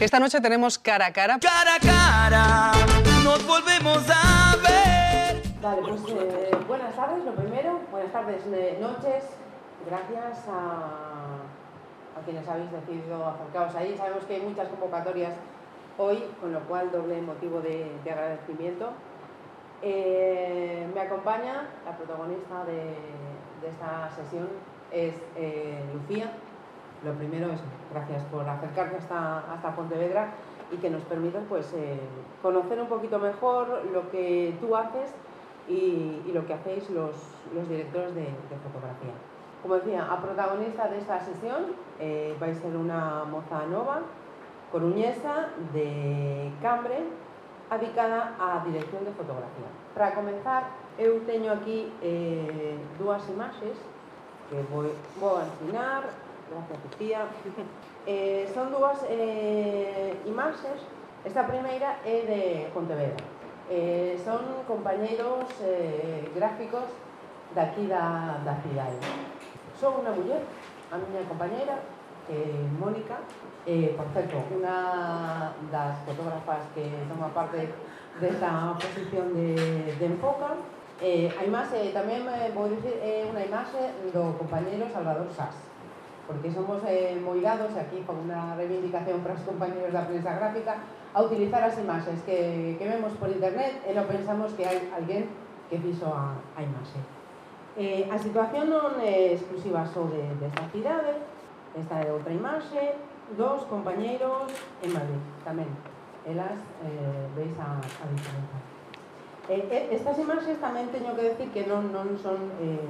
Esta noche tenemos cara a cara. Cara a cara, nos volvemos a ver. Vale, pues eh, buenas tardes, lo primero. Buenas tardes, noches. Gracias a, a quienes habéis decidido acercaros ahí. Sabemos que hay muchas convocatorias hoy, con lo cual doble motivo de, de agradecimiento. Eh, me acompaña la protagonista de, de esta sesión, es eh, Lucía. Lo primero es gracias por acercarte hasta, hasta Pontevedra y que nos permitas pues, eh, conocer un poquito mejor lo que tú haces y, y lo que hacéis los, los directores de, de, fotografía. Como decía, a protagonista de esta sesión eh, vais a ser una moza nova, coruñesa de Cambre, adicada a dirección de fotografía. Para comenzar, eu teño aquí eh, dúas imaxes que vou, vou ensinar Gracias, Lucía. Eh, son dúas eh, imaxes. Esta primeira é de Pontevedra. Eh, son compañeiros eh, gráficos daqui da, da cidade. Son unha muller, a miña compañeira, eh, Mónica, eh, por certo, unha das fotógrafas que toma parte desta posición de, de Enfoca, Eh, a imaxe, tamén eh, vou dicir, é eh, unha imaxe do compañeiro Salvador Sass porque somos eh, moidados aquí con unha reivindicación para os compañeros da prensa gráfica a utilizar as imaxes que, que vemos por internet e non pensamos que hai alguén que fixo a, a imaxe. Eh, a situación non é exclusiva só de, desta cidade, esta é outra imaxe, dos compañeiros en Madrid tamén. Elas eh, veis a, a diferenza. Eh, eh estas imaxes tamén teño que decir que non, non son eh,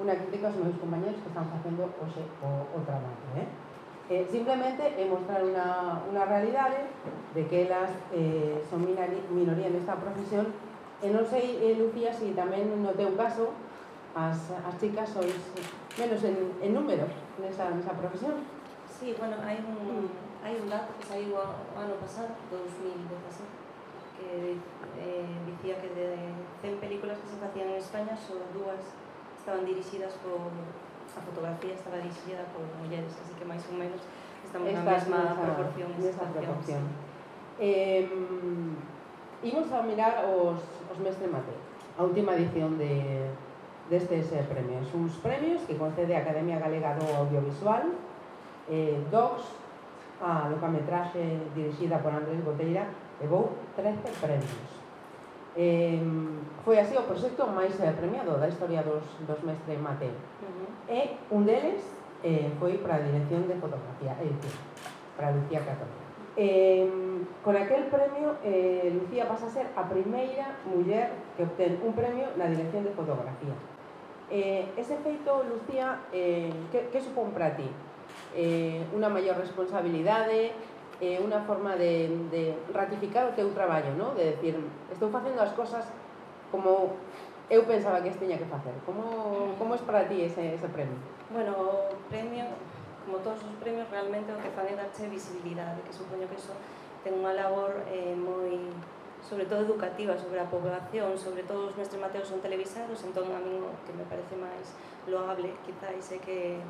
unha crítica aos meus compañeros que están facendo hoxe o, o traballo. Eh? Eh, simplemente é mostrar unha, unha realidade de que elas eh, son minoría nesta profesión e non sei, eh, Lucía, se si tamén no teu caso as, as chicas sois menos en, en número nesa, nesa profesión. Sí, bueno, hai un, hai un dato que saiu o ano pasado, 2017, que eh, dicía que de 100 películas que se facían en España son dúas estaban dirixidas por a fotografía estaba dirixida por mulleres, así que máis ou menos estamos na mesma nesa, proporción, nesa proporción. Eh, imos a mirar os, os Mestre Mate, a última edición de destes de premios. Uns premios que concede a Academia Galega do Audiovisual, eh, DOCS, a locametraxe dirixida por Andrés Boteira, levou 13 premios. Eh, foi así o proxecto máis eh, premiado da historia dos, dos mestre Mateo. Uh -huh. E un deles eh, foi para a dirección de fotografía, é dicir, para Lucía Catón. Eh, con aquel premio, eh, Lucía pasa a ser a primeira muller que obtén un premio na dirección de fotografía. Eh, ese feito, Lucía, eh, que, que supón para ti? Eh, unha maior responsabilidade, eh, unha forma de, de ratificar o teu traballo, no? de decir, estou facendo as cosas como eu pensaba que as que facer. Como, como es para ti ese, ese premio? Bueno, o premio, como todos os premios, realmente o que fan é darche visibilidade, que supoño que eso ten unha labor eh, moi sobre todo educativa, sobre a población, sobre todo os mestres mateos son televisados, entón a mí o que me parece máis loable quizáis é que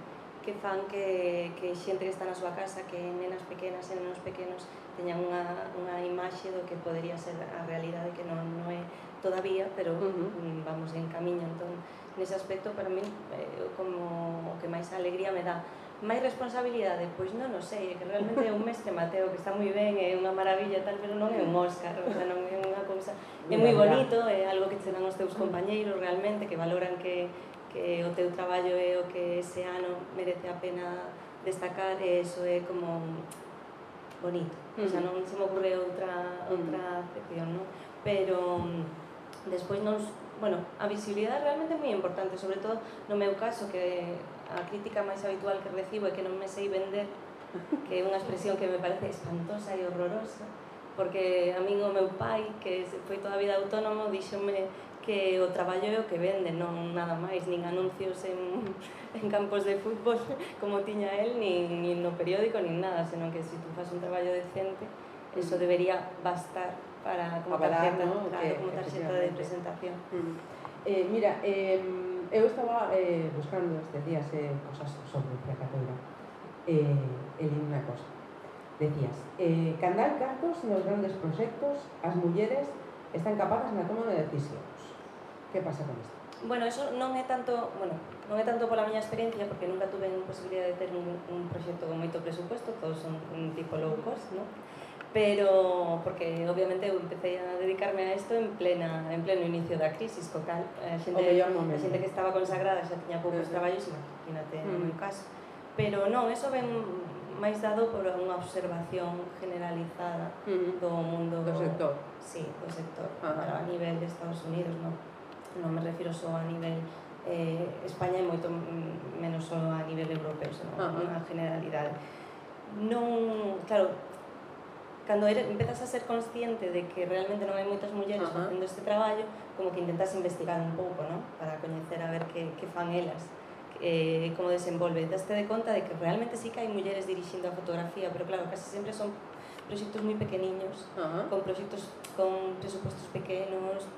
que fan que, que xente que está na súa casa, que nenas pequenas e nenos pequenos teñan unha, unha imaxe do que podería ser a realidade que non, non é todavía, pero uh -huh. Mm, vamos en camiño. Entón, nese aspecto, para mí, eh, como o que máis alegría me dá. Máis responsabilidade? Pois non o sei, que realmente é un mestre Mateo que está moi ben, é unha maravilla tal, pero non é un Óscar, o sea, non é unha cousa... É moi bonito, é algo que che dan os teus compañeiros realmente, que valoran que que o teu traballo é o que ese ano merece a pena destacar e iso é como bonito. Uh -huh. O sea, non se me ocurre outra, outra uh -huh. non? Pero despois non... Bueno, a visibilidade realmente é moi importante, sobre todo no meu caso, que a crítica máis habitual que recibo é que non me sei vender, que é unha expresión que me parece espantosa e horrorosa, porque a min o meu pai, que foi toda a vida autónomo, díxome que o traballo é o que vende, non nada máis, nin anuncios en, en campos de fútbol como tiña el, nin, nin no periódico, nin nada, senón que se si tú faz un traballo decente, eso mm. debería bastar para como Avalar, tarxeta, ¿no? claro, que, como tarxeta de presentación. Mm. Eh, mira, eh, eu estaba eh, buscando estes días eh, cosas sobre a. Eh, e unha cosa. Decías, eh, candar cartos nos grandes proxectos, as mulleres están capadas na toma de decisión. Que pasa con isto? Bueno, eso non é tanto, bueno, non é tanto pola miña experiencia porque nunca tuve a posibilidad de ter un, un proxecto con moito presupuesto, todos son un tipo low cost, ¿no? pero porque obviamente eu empecé a dedicarme a isto en plena en pleno inicio da crisis, co cal a xente, a xente que estaba consagrada xa tiña poucos uh -huh. traballos, imagínate uh -huh. no meu mm. caso. Pero non, eso ven máis dado por unha observación generalizada uh -huh. do mundo do sector. Sí, do sector, uh -huh. a nivel de Estados Unidos, non? non me refiro só a nivel eh, España e moito menos só a nivel europeo, senón uh -huh. a generalidade. Non, claro, cando eres, empezas a ser consciente de que realmente non hai moitas mulleres uh -huh. facendo este traballo, como que intentas investigar un pouco, non? Para coñecer a ver que, que fan elas eh, como desenvolve. Daste de conta de que realmente sí que hai mulleres dirixindo a fotografía, pero claro, casi sempre son proxectos moi pequeniños, uh -huh. con proxectos con presupostos pequenos,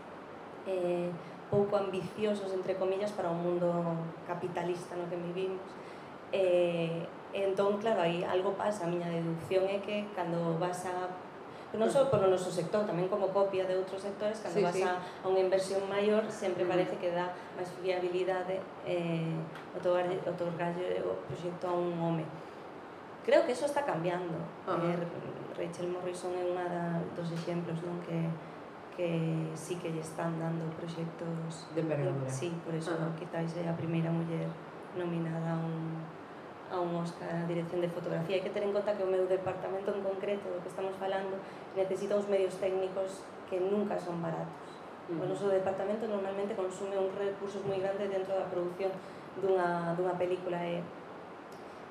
eh, pouco ambiciosos, entre comillas, para o mundo capitalista no que vivimos. Eh, entón, claro, aí algo pasa, a miña deducción é que cando vas a non só polo noso sector, tamén como copia de outros sectores, cando sí, vas sí. A, a unha inversión maior, sempre parece que dá máis fiabilidade eh, otorgarlle, otorgarlle o proxecto a un home. Creo que eso está cambiando. Uh -huh. eh, Rachel Morrison é unha da, dos exemplos non que, que sí que lle están dando proxectos de envergadura. Sí, por eso uh -huh. quizáis é a primeira muller nominada a un a un Oscar a dirección de fotografía. Hai que ter en conta que o meu departamento en concreto do que estamos falando necesita uns medios técnicos que nunca son baratos. Mm. O noso departamento normalmente consume uns recursos moi grandes dentro da produción dunha, dunha película e eh?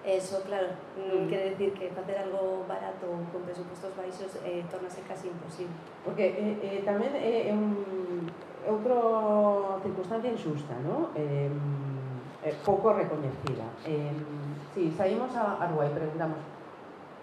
Eso, claro, mm. quere decir que facer algo barato con presupostos baixos eh, tornase casi imposible. Porque eh, eh, tamén é eh, un, outra circunstancia injusta, ¿no? Eh, eh, pouco recoñecida. Eh, si saímos a Arúa e preguntamos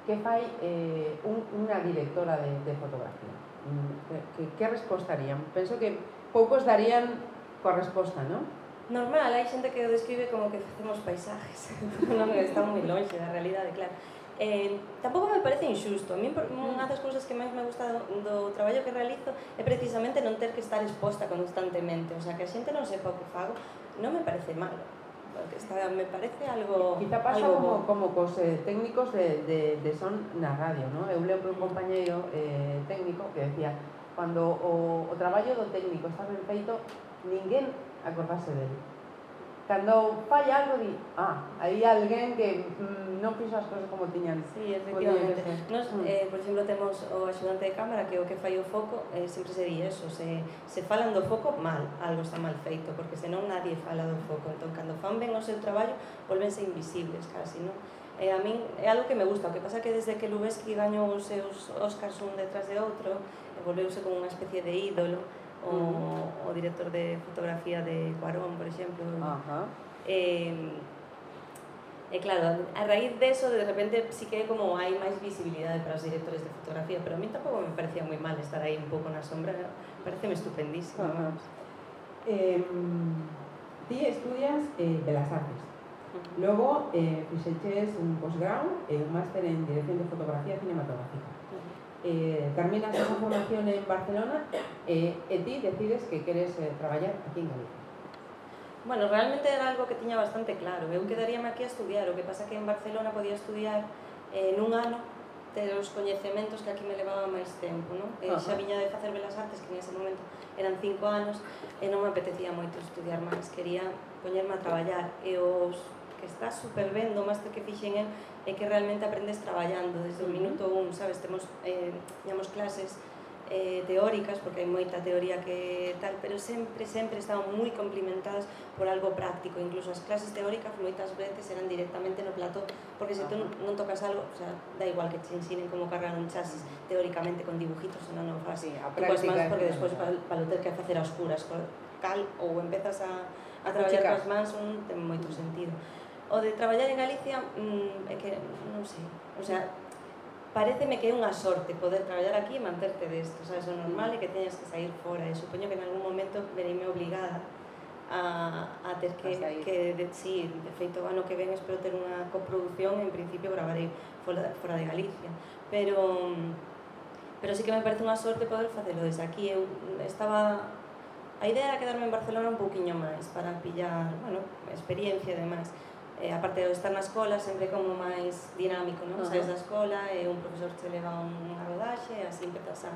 que fai eh, un, unha directora de, de fotografía? Mm, que, que resposta harían? Penso que poucos darían coa resposta, non? normal, hai xente que o describe como que facemos paisajes, non está moi longe da realidade, claro. Eh, tampouco me parece injusto. A mí unha das cousas que máis me gusta do, do traballo que realizo é precisamente non ter que estar exposta constantemente, o sea, que a xente non sepa o que fago, non me parece malo. Porque está, me parece algo... Quizá pasa algo... como, como cos eh, técnicos de, de, de son na radio, ¿no? Eu lembro un compañeiro eh, técnico que decía cando o, o traballo do técnico está ben feito, ninguén acordase dele. Cando falla algo, di, ah, hai alguén que mm, non fixo as cousas como tiñan. Sí, efectivamente. Nos, mm. eh, por exemplo, temos o axudante de cámara que o que fai o foco, eh, sempre se di eso, se, se falan do foco, mal, algo está mal feito, porque senón nadie fala do foco. Entón, cando fan ben o seu traballo, volvense invisibles, casi, non? E a min é algo que me gusta, o que pasa que desde que Lubeski gañou os seus Oscars un detrás de outro, volveuse como unha especie de ídolo, o, mm. o director de fotografía de Cuarón, por exemplo. Ajá. Eh, claro, a raíz de eso, de repente sí que como hai máis visibilidade para os directores de fotografía, pero a mí tampouco me parecía moi mal estar aí un pouco na sombra, pareceme estupendísimo. Ajá. Eh, ti estudias eh, Belas Artes. Logo, eh, fixeches un posgrau e un máster en Dirección de Fotografía Cinematográfica eh, terminas esa formación en Barcelona eh, e ti decides que queres eh, traballar aquí en Galicia. Bueno, realmente era algo que tiña bastante claro. Eu quedaríame aquí a estudiar, o que pasa que en Barcelona podía estudiar eh, nun ano ter os coñecementos que aquí me levaba máis tempo, non? Eh, e xa viña de facer Belas Artes, que nese momento eran cinco anos, e non me apetecía moito estudiar máis, quería poñerme a traballar. E os que está super ben do máster que fixen el é que realmente aprendes traballando desde o minuto un, sabes, temos eh, tiñamos clases eh, teóricas, porque hai moita teoría que tal, pero sempre, sempre estaban moi complementadas por algo práctico. Incluso as clases teóricas moitas veces eran directamente no plató, porque se tú non tocas algo, o sea, da igual que te ensinen como cargar un chasis teóricamente con dibujitos, non, non faz. Sí, a práctica. máis porque despois para, para ter que facer a oscuras, cal ou empezas a, a traballar coas mans, un ten moito sentido o de traballar en Galicia mm, é que non sei, o sea, pareceme que é unha sorte poder traballar aquí e manterte desto, sabes, o normal é que teñas que sair fora e supoño que en algún momento vereime obligada a, a ter que, a que de, sí, de feito ano que ven espero ter unha coproducción en principio gravarei fora, fora de Galicia. Pero pero sí que me parece unha sorte poder facelo desde aquí. Eu estaba a idea era quedarme en Barcelona un poquinho máis para pillar, bueno, experiencia e demais eh, a parte de estar na escola sempre como máis dinámico, non? Uh -huh. Sais da escola e un profesor te leva unha rodaxe e así empezas a,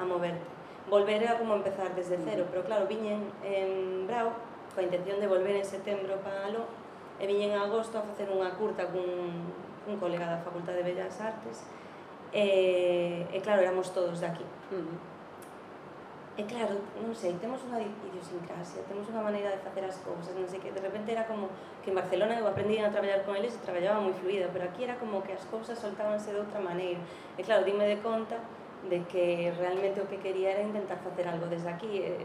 a moverte. Volver era como empezar desde cero, uh -huh. pero claro, viñen en Brau coa intención de volver en setembro para Aló e viñen en agosto a facer unha curta cun, cun colega da Facultade de Bellas Artes e, e claro, éramos todos de aquí. Uh -huh. E claro, non sei, temos unha idiosincrasia, temos unha maneira de facer as cousas, non sei que, de repente era como que en Barcelona eu aprendí a traballar con eles e traballaba moi fluida, pero aquí era como que as cousas soltábanse de outra maneira. E claro, dime de conta de que realmente o que quería era intentar facer algo desde aquí. E,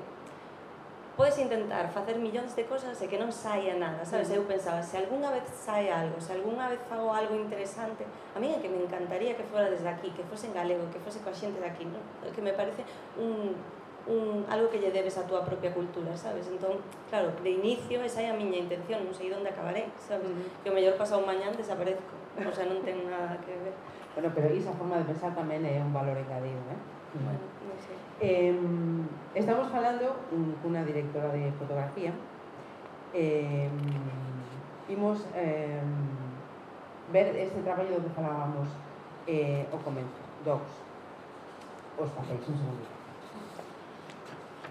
podes intentar facer millóns de cosas e que non saia nada, sabes? Eu pensaba, se algunha vez sae algo, se algunha vez fago algo interesante, a mí é que me encantaría que fora desde aquí, que fose en galego, que fose coa xente de aquí, non? que me parece un un, algo que lle debes a túa propia cultura, sabes? Entón, claro, de inicio esa é a miña intención, non sei onde acabaré, sabes? Que o mellor pasado mañán desaparezco, o sea, non ten nada que ver. Bueno, pero esa forma de pensar tamén é un valor engadido, eh? Bueno, non sei. Eh, estamos falando cunha directora de fotografía eh, imos eh, ver este traballo do que falábamos eh, ao comenzo docs os papéis, un segundo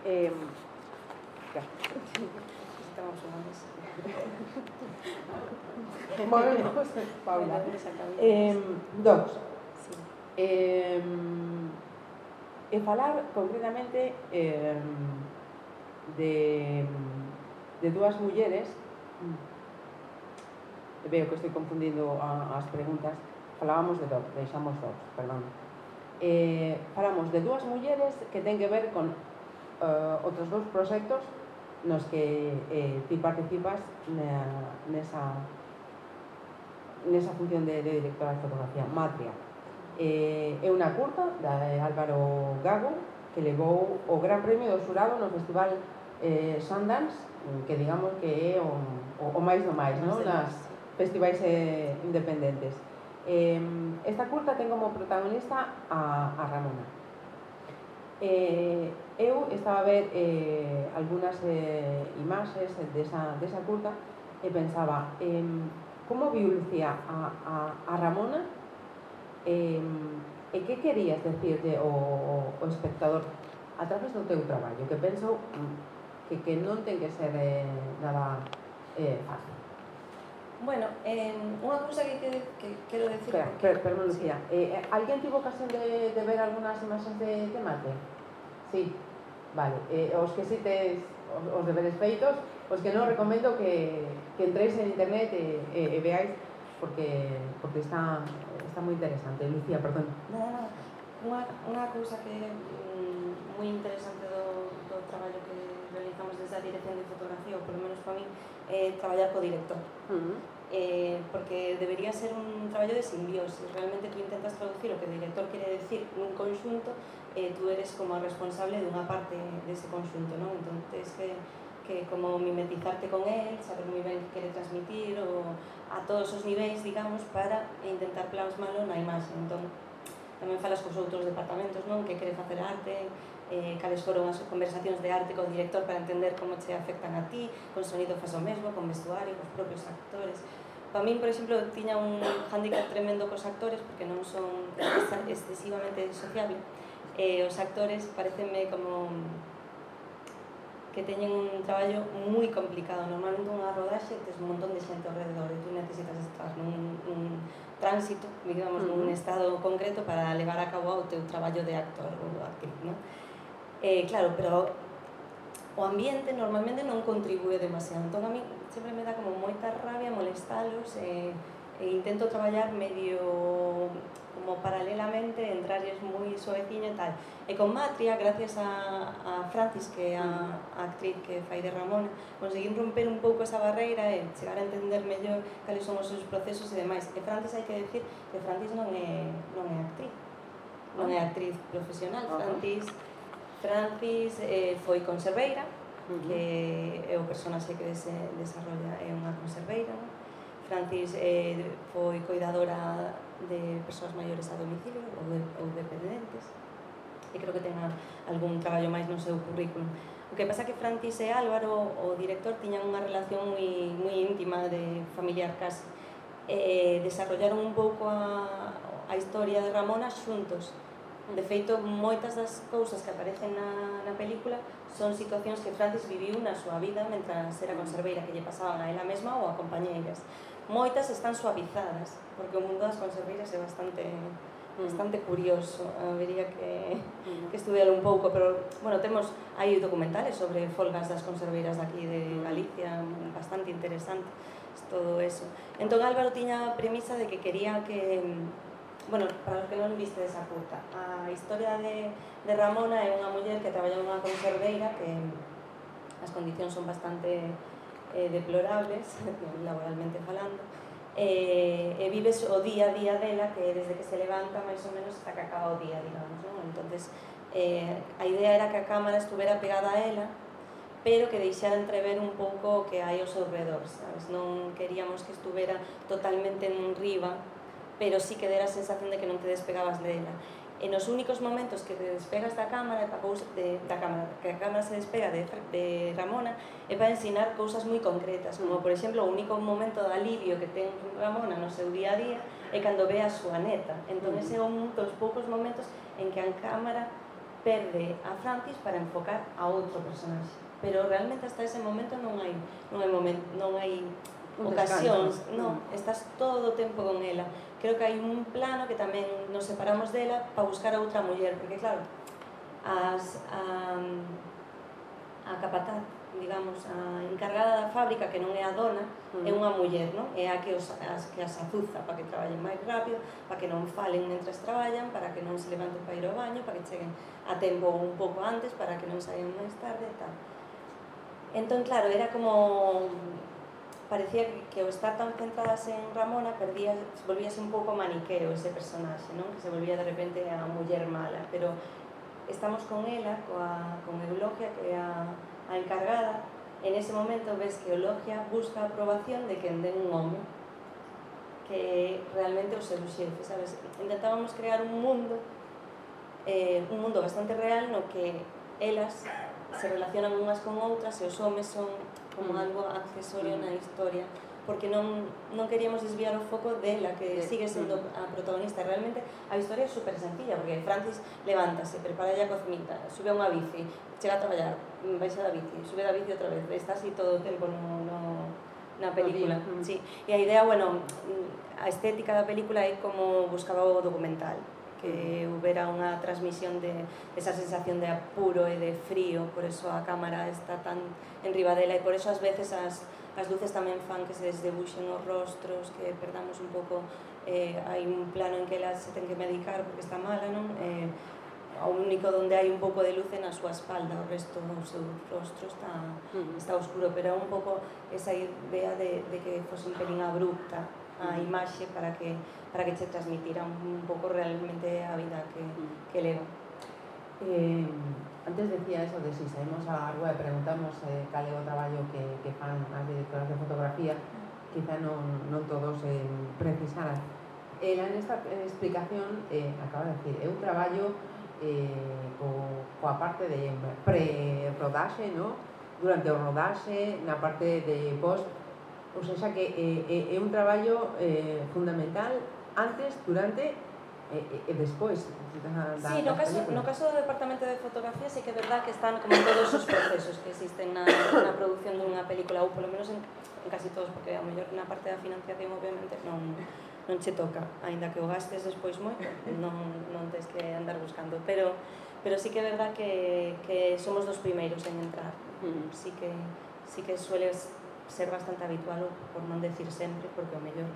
Eh, Volvemos, Paula. Eh, dos. Eh, e falar concretamente eh, de, de dúas mulleres mm, veo que estou confundindo a, as preguntas falábamos de dos, deixamos dos, perdón eh, falamos de dúas mulleres que ten que ver con Eh, uh, outros dous proxectos nos que eh, ti participas na, nesa nesa función de, de directora de fotografía, Matria. Eh, é unha curta da Álvaro Gago que levou o Gran Premio do Xurado no Festival eh, Sundance, que digamos que é o, o, o máis do máis, non? Nas festivais eh, independentes. Eh, esta curta ten como protagonista a, a Ramona. Eh, eu estaba a ver eh, algunhas eh, imaxes desa, desa curta e pensaba eh, como viu Lucía a, a, a Ramona? Eh, e que querías decirle ao, ao espectador a través do teu traballo? Que penso mm, que, que non ten que ser eh, nada eh, fácil. Bueno, eh, unha cousa que, que, que quero decir... Espera, porque... espera, espera, sí. eh, eh alguén tivo ocasión de, de ver algunhas imaxes de, de mate? Sí, vale. Eh, os que si tes os, os deberes feitos, os que non recomendo que, que entréis en internet e, e, e veáis porque, porque está, está moi interesante. Lucía, perdón. Nada, nada. Unha, unha cousa que mm, moi interesante do, do traballo que a dirección de fotografía, ou polo menos para mí, eh, é traballar co director. Uh -huh. eh, porque debería ser un traballo de simbiosis. Realmente tú intentas traducir o que o director quere decir nun conxunto, eh, tú eres como responsable dunha parte dese conxunto, non? Entón, tens que que como mimetizarte con él, saber moi ben que quere transmitir o a todos os niveis, digamos, para intentar plasmalo na imaxe. Entón, tamén falas cos outros departamentos, non? Que quere facer arte, eh, cales foron as conversacións de arte co director para entender como che afectan a ti, con sonido faz o mesmo, con vestuario, cos propios actores. Para min, por exemplo, tiña un handicap tremendo cos actores porque non son excesivamente sociable. Eh, os actores parecenme como que teñen un traballo moi complicado. Normalmente unha rodaxe tes un montón de xente ao redor e tú necesitas estar nun, nun tránsito, digamos, uh -huh. nun estado concreto para levar a cabo o teu traballo de actor ou actriz, non? Eh, claro, pero o ambiente normalmente non contribúe demasiado. Entón, a mí sempre me dá como moita rabia molestalos e, e intento traballar medio como paralelamente, entrarles moi suaveciño e tal. E con Matria, gracias a, a Francis, que é a, a actriz que fai de Ramón, conseguín romper un pouco esa barreira e chegar a entender mellor cales son os seus procesos e demais. E Francis hai que decir que Francis non é, non é actriz, non é ah. actriz profesional. Francis Francis eh, foi conserveira, uh -huh. que é o personaxe que se desarrolla é unha conserveira, non? Francis eh, foi cuidadora de persoas maiores a domicilio ou, de, ou dependentes e creo que ten algún traballo máis no seu currículum. O que pasa que Francis e Álvaro, o director, tiñan unha relación moi, moi íntima de familiar casi. Eh, desarrollaron un pouco a, a historia de Ramona xuntos. De feito, moitas das cousas que aparecen na, na película son situacións que Francis viviu na súa vida mentras era conserveira que lle pasaban a ela mesma ou a compañeiras. Moitas están suavizadas, porque o mundo das conserveiras é bastante mm. bastante curioso, habería que, mm. que estudiar un pouco, pero, bueno, temos, aí documentales sobre folgas das conserveiras daqui de mm. Galicia, bastante interesante todo eso. Entón Álvaro tiña a premisa de que quería que bueno, para os que non viste esa curta, a historia de, de Ramona é unha muller que traballa nunha conserveira que as condicións son bastante eh, deplorables, laboralmente falando, eh, e vives o día a día dela que desde que se levanta máis ou menos ata que acaba o día, digamos, non? Entonces, eh, a idea era que a cámara estuvera pegada a ela, pero que deixara entrever un pouco o que hai ao seu redor, sabes? Non queríamos que estuvera totalmente en riba pero sí que dera a sensación de que non te despegabas dela. E nos únicos momentos que te despegas da cámara, para cousa, de, da cámara que a cámara se despega de, de Ramona, é para ensinar cousas moi concretas, como por exemplo o único momento de alivio que ten Ramona no seu día a día é cando ve a súa neta. Entón ese é un dos poucos momentos en que a cámara perde a Francis para enfocar a outro personaxe. Pero realmente hasta ese momento non hai non hai momento, non hai ocasións, non, mm. estás todo o tempo con ela. Creo que hai un plano que tamén nos separamos dela para buscar a outra muller, porque claro, as a, a capataz, digamos, a encargada da fábrica que non é a dona, mm. é unha muller, non? É a que os as que as azuza para que traballen máis rápido, para que non falen mentres traballan, para que non se levanten para ir ao baño, para que cheguen a tempo un pouco antes, para que non saian máis tarde e tal. Entón, claro, era como parecía que, que o estar tan centradas en Ramona perdía, volvíase un pouco maniqueo ese personaxe, non? que se volvía de repente a muller mala, pero estamos con ela, coa, con Eulogia, que é a, a encargada, en ese momento ves que Eulogia busca a aprobación de que den un home, que realmente o seu xefe, sabes? Intentábamos crear un mundo, eh, un mundo bastante real no que elas se relacionan unhas con outras e os homes son como mm. algo accesorio mm. na historia porque non, non queríamos desviar o foco dela que sigue sendo a protagonista realmente a historia é super sencilla porque Francis levántase, prepara a cocinita sube a unha bici, chega a traballar baixa da bici, sube da bici outra vez está así todo o tempo no, no, na película sí. e a idea, bueno a estética da película é como buscaba o documental que houbera unha transmisión de esa sensación de apuro e de frío, por eso a cámara está tan en ribadela e por eso ás veces as, as luces tamén fan que se desdebuxen os rostros, que perdamos un pouco, eh, hai un plano en que ela se ten que medicar porque está mala, non? Eh, o único onde hai un pouco de luz é na súa espalda, o resto do seu rostro está, mm. está oscuro, pero é un pouco esa idea de, de que fose un pelín abrupta, a imaxe para que, para que che transmitira un, un pouco realmente a vida que, que leva. Eh, antes decía eso de si saímos a rúa e preguntamos eh, cal é o traballo que, que fan as directoras de fotografía, quizá non, non todos eh, precisaran. Ela nesta explicación eh, acaba de decir, é un traballo eh, co, coa parte de pre-rodaxe, no? durante o rodaxe, na parte de post, ou sea, xa que é, é, é un traballo eh, fundamental antes, durante e, e despois. Da, da, sí, no caso, no caso do departamento de fotografía sí que é verdad que están como todos os procesos que existen na, na produción dunha película ou polo menos en, en casi todos porque a mellor na parte da financiación obviamente non, non che toca aínda que o gastes despois moito non, non tens que andar buscando. Pero pero sí que é verdad que, que somos dos primeiros en entrar. Mm. sí que sí que sueles ser bastante habitual, por non decir sempre, porque o mellor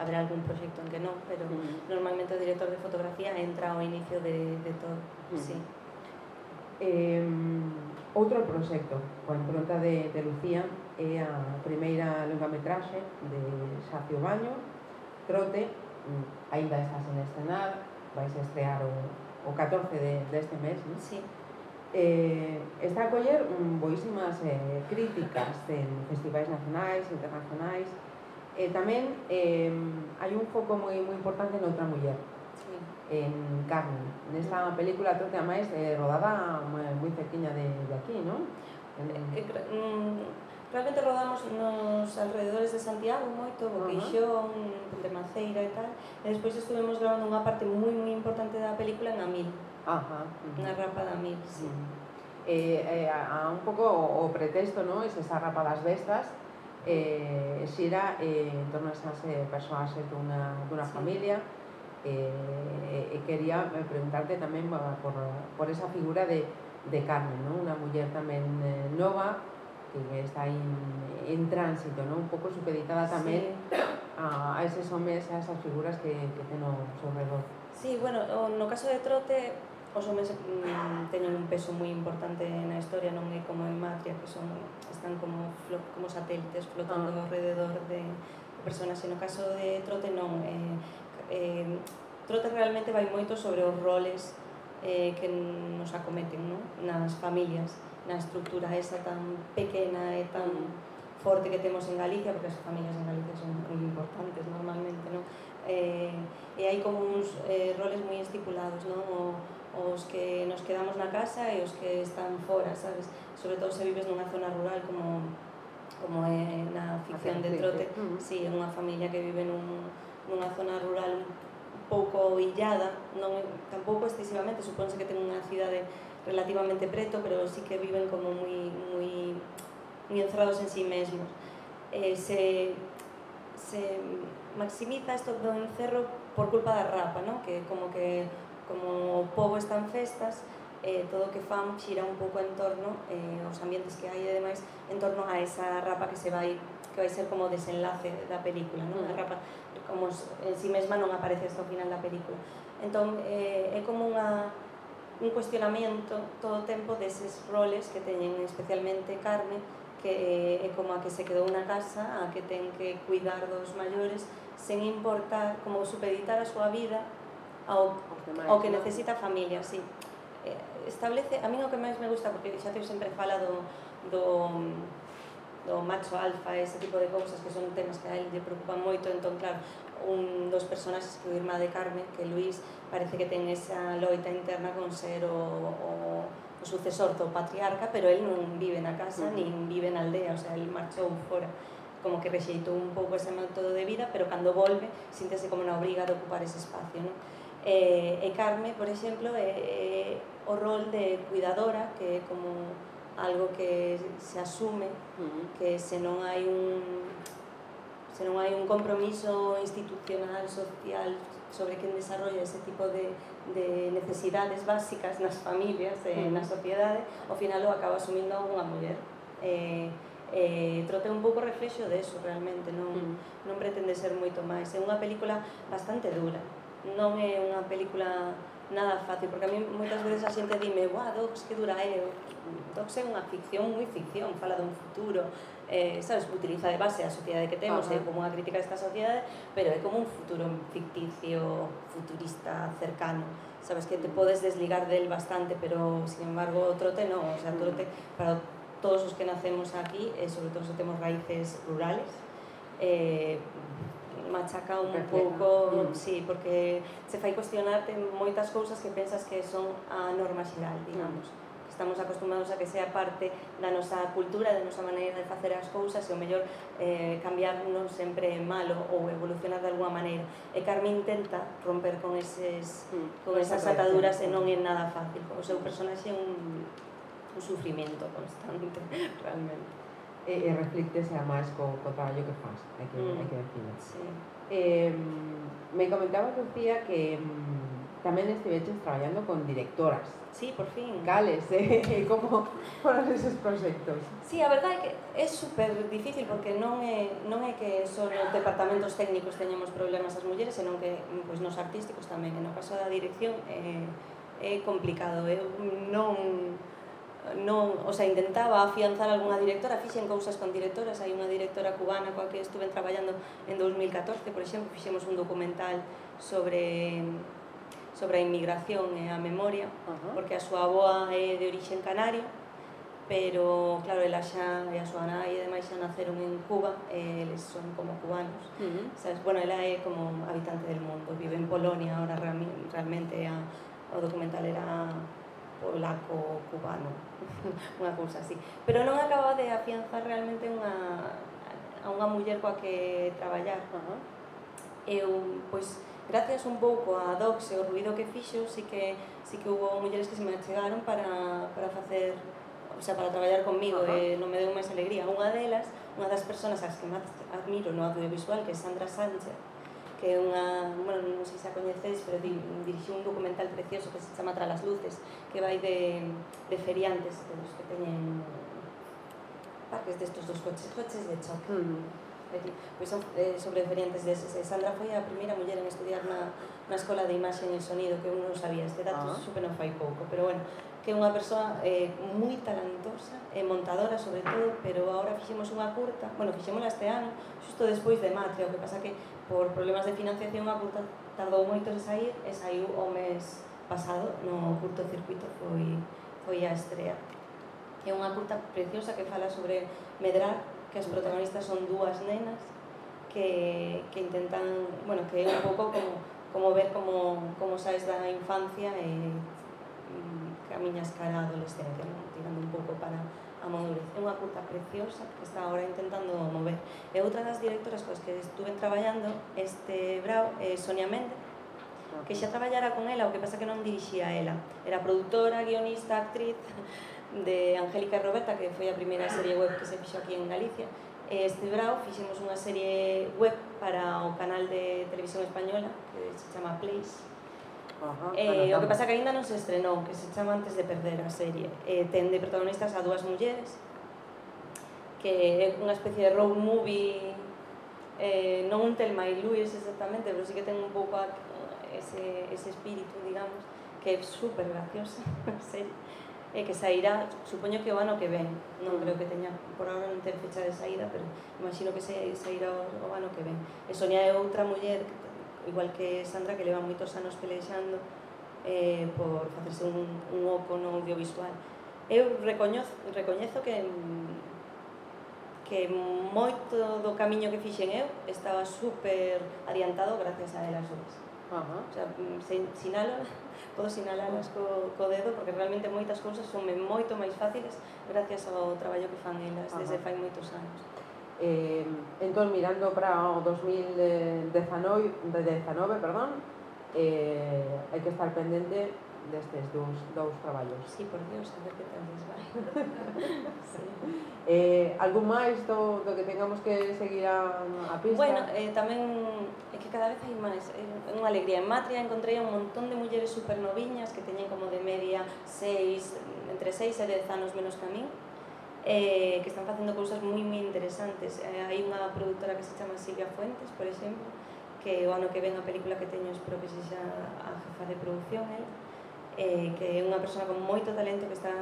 haberá algún proxecto en que non, pero uh -huh. normalmente o director de fotografía entra ao inicio de, de todo. Uh -huh. sí. Eh, outro proxecto coa impronta de, de Lucía é a primeira longametraxe de Xacio Baño, Trote, mm, ainda estás en estrenar, vais a estrear o, o 14 de, deste mes, non? Sí. Eh, está a coller um, boísimas eh, críticas en festivais nacionais, internacionais. E eh, tamén eh, hai un foco moi moi importante noutra muller, sí. en Carmen. Nesta película, trote a máis, eh, rodada moi, moi cerquinha de, de aquí, non? Eh, en, en, Realmente rodamos nos alrededores de Santiago moito, Boqueixón, uh. Maceira e tal. E despois estivemos grabando unha parte moi moi importante da película en Amil. Ajá. Uh -huh. Na rapa de Amil, sí. Uh -huh. Eh, eh, a, a un pouco o, o pretexto, non? Es esa rapa das bestas, eh, xira eh, en torno a esas eh, persoas eh, dunha, dunha sí. familia, eh, e eh, quería preguntarte tamén por, por esa figura de, de Carmen, ¿no? Unha muller tamén eh, nova, que está aí en, en tránsito, non? un pouco supeditada tamén sí. a, a eses homes, a esas figuras que, que ten ao seu redor. Sí, bueno, no caso de Trote, os homes mm, teñen un peso moi importante na historia, non é como en Matria, que son, están como, flo, como satélites flotando ah. alrededor de personas. E no caso de Trote non. Eh, eh, Trote realmente vai moito sobre os roles eh, que nos acometen non? nas familias na estructura esa tan pequena e tan forte que temos en Galicia, porque as familias en Galicia son moi importantes normalmente, non? Eh, e hai como uns eh, roles moi estipulados, non? O, os que nos quedamos na casa e os que están fora, sabes? Sobre todo se vives nunha zona rural como como é na ficción de Trote, si, sí, é unha familia que vive nun, nunha zona rural pouco illada, non tampouco excesivamente, supónse que ten unha cidade relativamente preto, pero sí que viven como moi moi moi encerrados en sí mesmos. Eh, se se maximiza isto do encerro por culpa da rapa, non? Que como que como o povo está en festas, eh, todo o que fan xira un pouco en torno eh, aos ambientes que hai e demais en torno a esa rapa que se vai que vai ser como desenlace da película, non? A rapa como en si sí mesma non aparece hasta o final da película. Entón, eh, é como unha, un cuestionamento todo o tempo deses roles que teñen especialmente Carmen, que é como a que se quedou na casa, a que ten que cuidar dos maiores, sen importar, como supeditar a súa vida ao, ao que necesita a familia, sí. Eh, establece, a mí o que máis me gusta, porque xa te sempre fala do, do do macho alfa ese tipo de cousas que son temas que a él lle preocupan moito entón claro, un dos personaxes que o irmá de Carmen que Luís parece que ten esa loita interna con ser o, o, o sucesor do patriarca pero él non vive na casa uh -huh. nin vive na aldea o sea, él marchou fora como que rexeitou un pouco ese método de vida pero cando volve síntese como na obriga de ocupar ese espacio non? E, e Carme, por exemplo, é, é o rol de cuidadora que é como algo que se asume, uh -huh. que se non hai un se non hai un compromiso institucional, social sobre quen desarrolla ese tipo de, de necesidades básicas nas familias, eh, uh na sociedade, ao final o acaba asumindo unha muller. Eh, eh, trote un pouco reflexo de eso realmente, non, uh -huh. non pretende ser moito máis. É unha película bastante dura, non é unha película nada fácil, porque a mí moitas veces a xente dime, "Buah, Docs, que dura é." Docs é unha ficción moi ficción, fala dun futuro, eh, sabes, utiliza de base a sociedade que temos, é como unha crítica a esta sociedade, pero é como un futuro ficticio, futurista, cercano. Sabes que te podes desligar del bastante, pero sin embargo trote non, o sea, Mm. trote para todos os que nacemos aquí, e sobre todo se temos raíces rurales, eh, machaca un pouco, mm. sí, porque se fai cuestionarte moitas cousas que pensas que son a norma xeral, digamos. Mm estamos acostumados a que sea parte da nosa cultura, da nosa maneira de facer as cousas e o mellor eh, cambiar non sempre é malo ou evolucionar de alguma maneira. E Carmen intenta romper con eses, mm, con esas ataduras e non é nada fácil. O seu personaxe é un, un sufrimento constante, realmente e, e reflíctese a máis co, co traballo que faz, hai que, mm. hai que decirlo. Sí. Eh, me comentaba Lucía que mm, tamén estiveches traballando con directoras. Sí, por fin. Cales, eh? como foron esos proxectos? Sí, a verdade é que é super difícil porque non é, non é que só nos departamentos técnicos teñemos problemas as mulleres, senón que pois, nos artísticos tamén, que no caso da dirección é, é complicado. Eu non non, o sea, intentaba afianzar algunha directora, fixen cousas con directoras, hai unha directora cubana coa que estuve traballando en 2014, por exemplo, fixemos un documental sobre sobre a inmigración e a memoria, uh -huh. porque a súa avoa é de orixen canario, pero claro, ela xa e a súa nai e demais xa naceron en Cuba, e eles son como cubanos. Uh -huh. Sabes, bueno, ela é como habitante del mundo, vive en Polonia, ahora realmente a, o documental era polaco-cubano, unha cousa así. Pero non acaba de afianzar realmente unha, a unha muller coa que traballar. Uh -huh. Eu, pois, gracias un pouco a Docs e o ruido que fixo, sí que, sí que hubo mulleres que se me achegaron para, para facer o sea, para traballar comigo Ajá. e non me deu máis alegría. Unha delas, unha das persoas as que máis admiro no audiovisual, que é Sandra Sánchez, que é unha, bueno, non sei se a coñecedes, pero di, dirixiu un documental precioso que se chama Tra las luces, que vai de, de feriantes, de los que teñen parques destos dos coches, coches de choque. Mm. Pois son eh, sobre feriantes deses. Eh, Sandra foi a primeira muller en estudiar na, na escola de imaxe e sonido, que eu non sabía, este dato ah. supe non fai pouco, pero bueno, que é unha persoa eh, moi talentosa, e eh, montadora sobre todo, pero agora fixemos unha curta, bueno, fixemos este ano, xusto despois de Matria, o que pasa que por problemas de financiación a curta tardou moito en sair e saiu o mes pasado no curto circuito foi, foi a estrea. É unha curta preciosa que fala sobre medrar, que as protagonistas son dúas nenas que, que intentan, bueno, que é un pouco como, como ver como, como saes da infancia e a miña escala adolescente, non? tirando un pouco para a madurez. É unha curta preciosa que está agora intentando mover. E outra das directoras coas que estuve traballando este brau é Sonia Méndez, que xa traballara con ela, o que pasa que non dirixía ela. Era produtora, guionista, actriz de Angélica e Roberta, que foi a primeira serie web que se fixo aquí en Galicia. E este brau fixemos unha serie web para o canal de televisión española, que se chama Place, Ajá, eh, o que pasa que aínda non se estrenou, que se chama Antes de perder a serie. Eh, ten de protagonistas a dúas mulleres, que é unha especie de road movie, eh, non un Telma e Luis exactamente, pero sí que ten un pouco a, ese, ese espírito, digamos, que é super graciosa a serie e que sairá, supoño que o ano que ven, non mm. creo que teña, por ahora non ten fecha de saída, pero imagino que sairá o ano que ven. E Sonia é outra muller que igual que Sandra que leva moitos anos pelexando eh, por facerse un, un oco no audiovisual eu recoñozo, recoñezo que que moito do camiño que fixen eu estaba super adiantado gracias a elas dúas. Uh -huh. O sea, mm, se, sinalo, podo sinalalas co, co dedo porque realmente moitas cousas son moito máis fáciles gracias ao traballo que fan elas uh -huh. desde fai moitos anos. Eh, entón, mirando para o 2019, de 19, perdón, eh, hai que estar pendente destes dous, dous traballos. Sí, por Dios, a ver que tal vai. sí. eh, algún máis do, do que tengamos que seguir a, a pista? Bueno, eh, tamén é que cada vez hai máis. É unha alegría. En Matria encontrei un montón de mulleres supernoviñas que teñen como de media seis, entre 6 e 10 anos menos que a min eh, que están facendo cousas moi moi interesantes. Eh, hai unha produtora que se chama Silvia Fuentes, por exemplo, que o ano que ven a película que teño espero que se xa a jefa de producción, eh, eh, que é unha persona con moito talento que está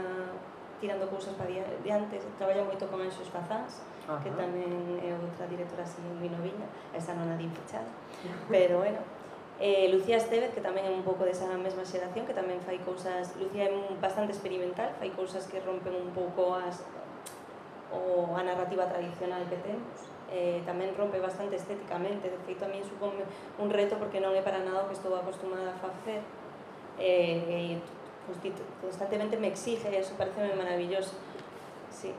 tirando cousas para diante, traballa moito con Anxos Fazáns, Ajá. que tamén é outra directora así moi noviña, esa non a din fichada, pero bueno, Eh, Lucía Estevez, que tamén é un pouco desa mesma xeración, que tamén fai cousas... Lucía é bastante experimental, fai cousas que rompen un pouco as, o a narrativa tradicional que temos. Eh, tamén rompe bastante estéticamente de feito a mí supón un reto porque non é para nada o que estou acostumada a facer. Eh, e constantemente me exige e eso parece maravilloso. Sí,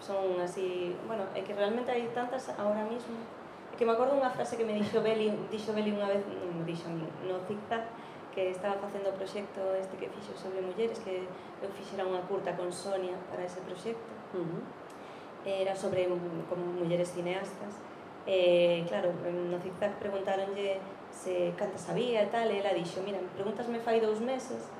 son así bueno, é que realmente hai tantas ahora mismo. É que me acordo unha frase que me dixo Beli dixo Beli unha vez non, dixo a mí, no zigzag que estaba facendo o proxecto este que fixo sobre mulleres que eu fixera unha curta con Sonia para ese proxecto. Uh -huh era sobre como mulleres cineastas e claro, no zigzag preguntaronlle se canta sabía e tal e ela dixo, mira, preguntasme fai dous meses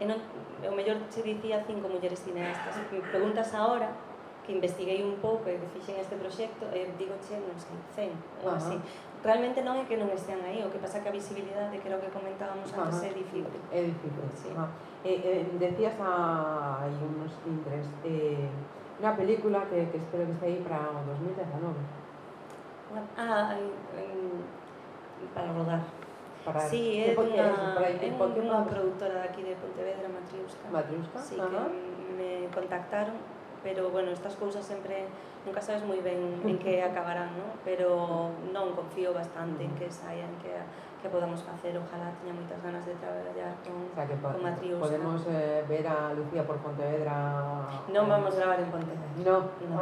e non, o mellor se dicía cinco mulleres cineastas me preguntas ahora que investiguei un pouco e que fixen este proxecto e digo, che, non sei, cen ou uh -huh. así realmente non é que non estean aí, o que pasa que a visibilidade, que era o que comentábamos antes, Ajá, é difícil. É difícil, sí. Ah. Eh, eh, decías hai unos tintres, eh, Una película que, espero que esté ahí para 2019. Ah, para rodar. Para sí, es una, una productora de aquí de Pontevedra, Matriusca. ¿Matriusca? Sí, me contactaron pero bueno, estas cousas sempre nunca sabes moi ben en que acabarán, ¿no? Pero non confío bastante en que saian, que que podamos facer, ojalá tiña moitas ganas de traballar con O sea, que con Matriusca. podemos eh, ver a Lucía por Pontevedra. Non vamos a gravar en Pontevedra. No. No.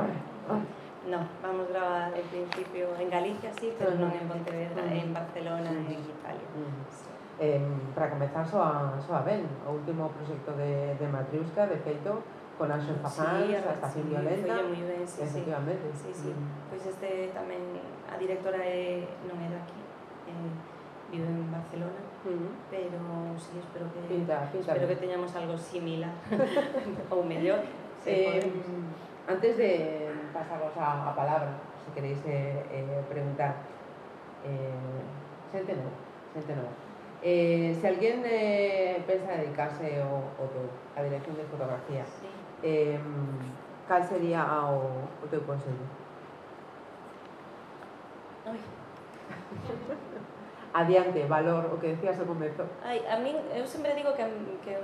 No, vamos a gravar en principio en Galicia, sí, pero non en Pontevedra, Ujú. en Barcelona, Ujú. en Italia. Mm. Sí. Eh, para comezar, soa, soa ben, o último proxecto de, de Matriusca, de feito, con Anxo Faján, Sí, estación sí, violenta. ben, sí, sí. Efectivamente. Sí, sí. Mm. Pois este tamén, a directora é, non é daqui, eh, vive en Barcelona, Mm. pero sí, espero que, Pinta, pinta. espero que teñamos algo similar, ou mellor. se Eh, podemos. antes de pasaros a, a palabra, si queréis eh, eh, preguntar, eh, xente nova, xente. Eh, se alguén eh, pensa dedicarse o, o a dirección de fotografía, Sí. eh, cal sería o, o teu consello? Ai. Adiante, valor, o que decías ao comezo. Ai, a min, eu sempre digo que, que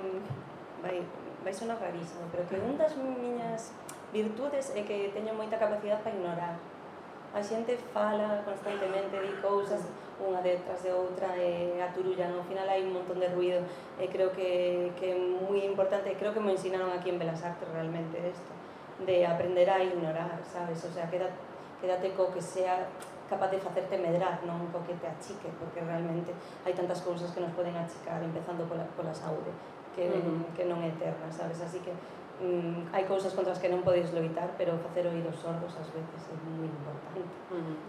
vai, vai sonar rarísimo, pero que un das miñas virtudes é que teño moita capacidade para ignorar a xente fala constantemente de cousas unha detrás de outra e a ao final hai un montón de ruido e creo que, que é moi importante creo que me ensinaron aquí en Belas Artes realmente isto de aprender a ignorar, sabes? O sea, quédate, quédate co que sea capaz de facerte medrar, non co que te achique, porque realmente hai tantas cousas que nos poden achicar, empezando pola, pola saúde, que, uh -huh. que non é eterna, sabes? Así que mm, hai cousas contra as que non podes loitar, pero facer oídos sordos ás veces é moi importante.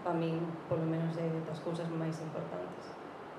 Para min, polo menos, é das cousas máis importantes.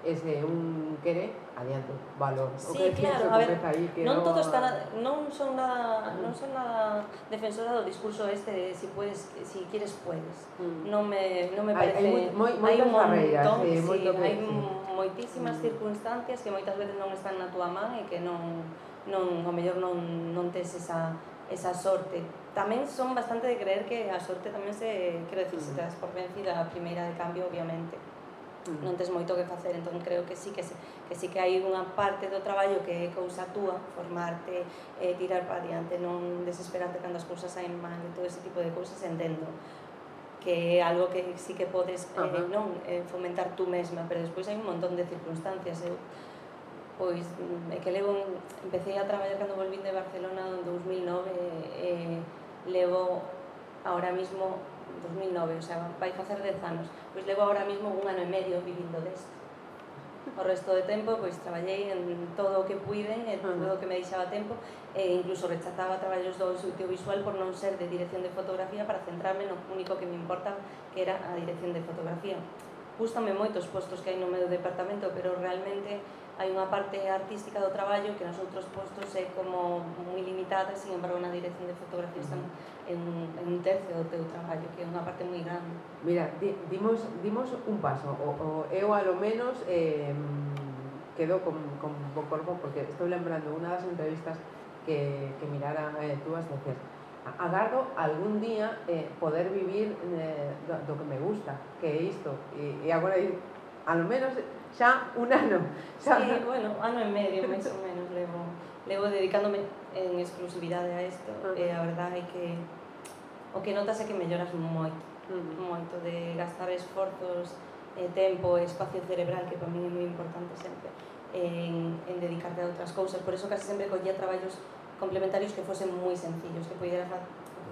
Ese un quere, adiante, valor. O sí, que claro, a ver, aí, que non, non todo está nada, non son nada, non son nada defensora do discurso este de si puedes, si quieres puedes. Uh. Non me non me parece hai, hai, moi, hai un barreiras, montón, sí, eh, sí, hai sí. moitísimas uh circunstancias que moitas veces non están na túa man e que non non, ao mellor non, non tes esa, esa sorte. Tamén son bastante de creer que a sorte tamén se, quero dicir, se mm. te das por vencida a primeira de cambio, obviamente. Mm. Non tes moito que facer, entón creo que sí que, se, que sí que hai unha parte do traballo que é cousa túa, formarte, eh, tirar para diante, non desesperarte cando as cousas saen mal, e todo ese tipo de cousas entendo que é algo que sí que podes eh, non eh, fomentar tú mesma, pero despois hai un montón de circunstancias. Eu eh? pois mm, é que levo empecé a traballar cando volvín de Barcelona en 2009 e, levo ahora mismo 2009, o sea, vai facer 10 anos pois levo ahora mismo un ano e medio vivindo desto o resto de tempo pois traballei en todo o que puiden e todo o que me deixaba tempo e incluso rechazaba traballos do audiovisual por non ser de dirección de fotografía para centrarme no único que me importaba que era a dirección de fotografía gustame moito os postos que hai no meu departamento, pero realmente hai unha parte artística do traballo que nos outros postos é como moi limitada, sin embargo na dirección de fotografía está en, en un tercio do teu traballo, que é unha parte moi grande. Mira, di, dimos, dimos un paso, o, o eu alo menos eh, quedo con, con, con corpo, porque estou lembrando unha das entrevistas que, que mirara eh, túas decías, agardo algún día eh, poder vivir eh, do, do que me gusta, que é isto. E, e agora, a lo menos, xa un ano. Xa sí, bueno, ano e medio, máis ou menos, levo, levo dedicándome en exclusividade a isto. Uh eh, -huh. E a verdade é que o que notas é que melloras moito, uh -huh. moito de gastar esforzos, eh, tempo, espacio cerebral, que para mí é moi importante sempre, en, en dedicarte a outras cousas. Por eso casi sempre collía traballos complementarios que fosen moi sencillos, que pudieras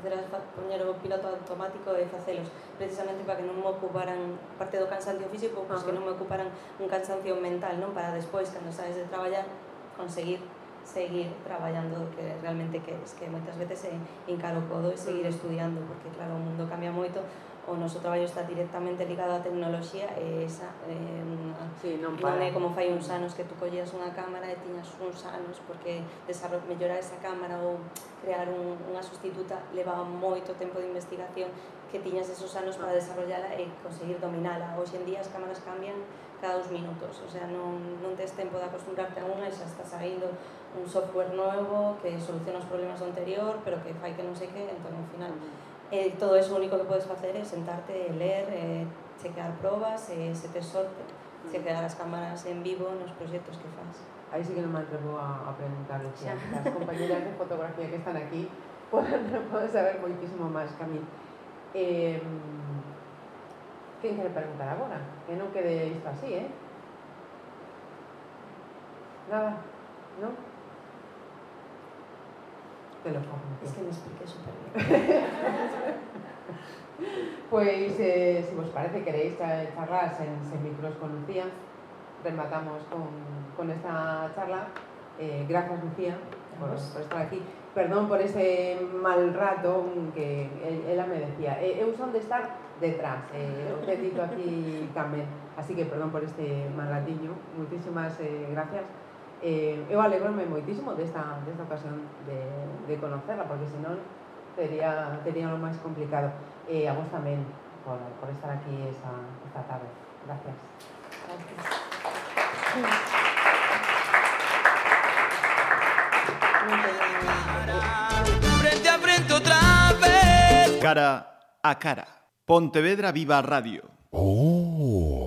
pudieras poñer o piloto automático e facelos precisamente para que non me ocuparan parte do cansancio físico, pois pues que non me ocuparan un cansancio mental, non? Para despois, cando sabes de traballar, conseguir seguir traballando do que realmente queres, que moitas veces é hincar o codo e seguir estudiando, porque claro, o mundo cambia moito, o noso traballo está directamente ligado á tecnoloxía e esa é unha... Sí, non, para. non é como fai uns anos que tú collías unha cámara e tiñas uns anos porque desarrollar mellorar esa cámara ou crear un, unha sustituta levaba moito tempo de investigación que tiñas esos anos para desarrollala e conseguir dominala. Hoxe en día as cámaras cambian cada dos minutos, o sea, non, non tes tempo de acostumbrarte a unha e xa está saindo un software novo que soluciona os problemas do anterior, pero que fai que non sei que, entón, ao final, Eh, todo eso lo único que puedes hacer es sentarte, leer, eh, chequear pruebas, eh, se te sorte, chequear las cámaras en vivo en los proyectos que haces. Ahí sí que no me atrevo a, a preguntarles. Las compañeras de fotografía que están aquí pueden, saber muchísimo más que a mí. Em, ¿Quién quiere preguntar ahora? Que no quede esto así, ¿eh? Nada, ¿no? Es que me expliqué súper bien. Pois, eh, se vos parece, queréis cha- charlar sen, sen micros con Lucía, rematamos con, con esta charla. Eh, gracias, Lucía, por, por estar aquí. Perdón por ese mal rato que el- ela me decía. Eh, son de estar detrás, eh, o que dito aquí tamén. Así que perdón por este mal ratiño. Moitísimas eh, gracias. Eh, eu alegrome moitísimo desta, desta ocasión de, de conocerla, porque senón sería, sería lo máis complicado. E a vos tamén por, por estar aquí esa, esta tarde. Gracias. Frente a frente otra vez. Cara a cara. Pontevedra Viva Radio. Oh.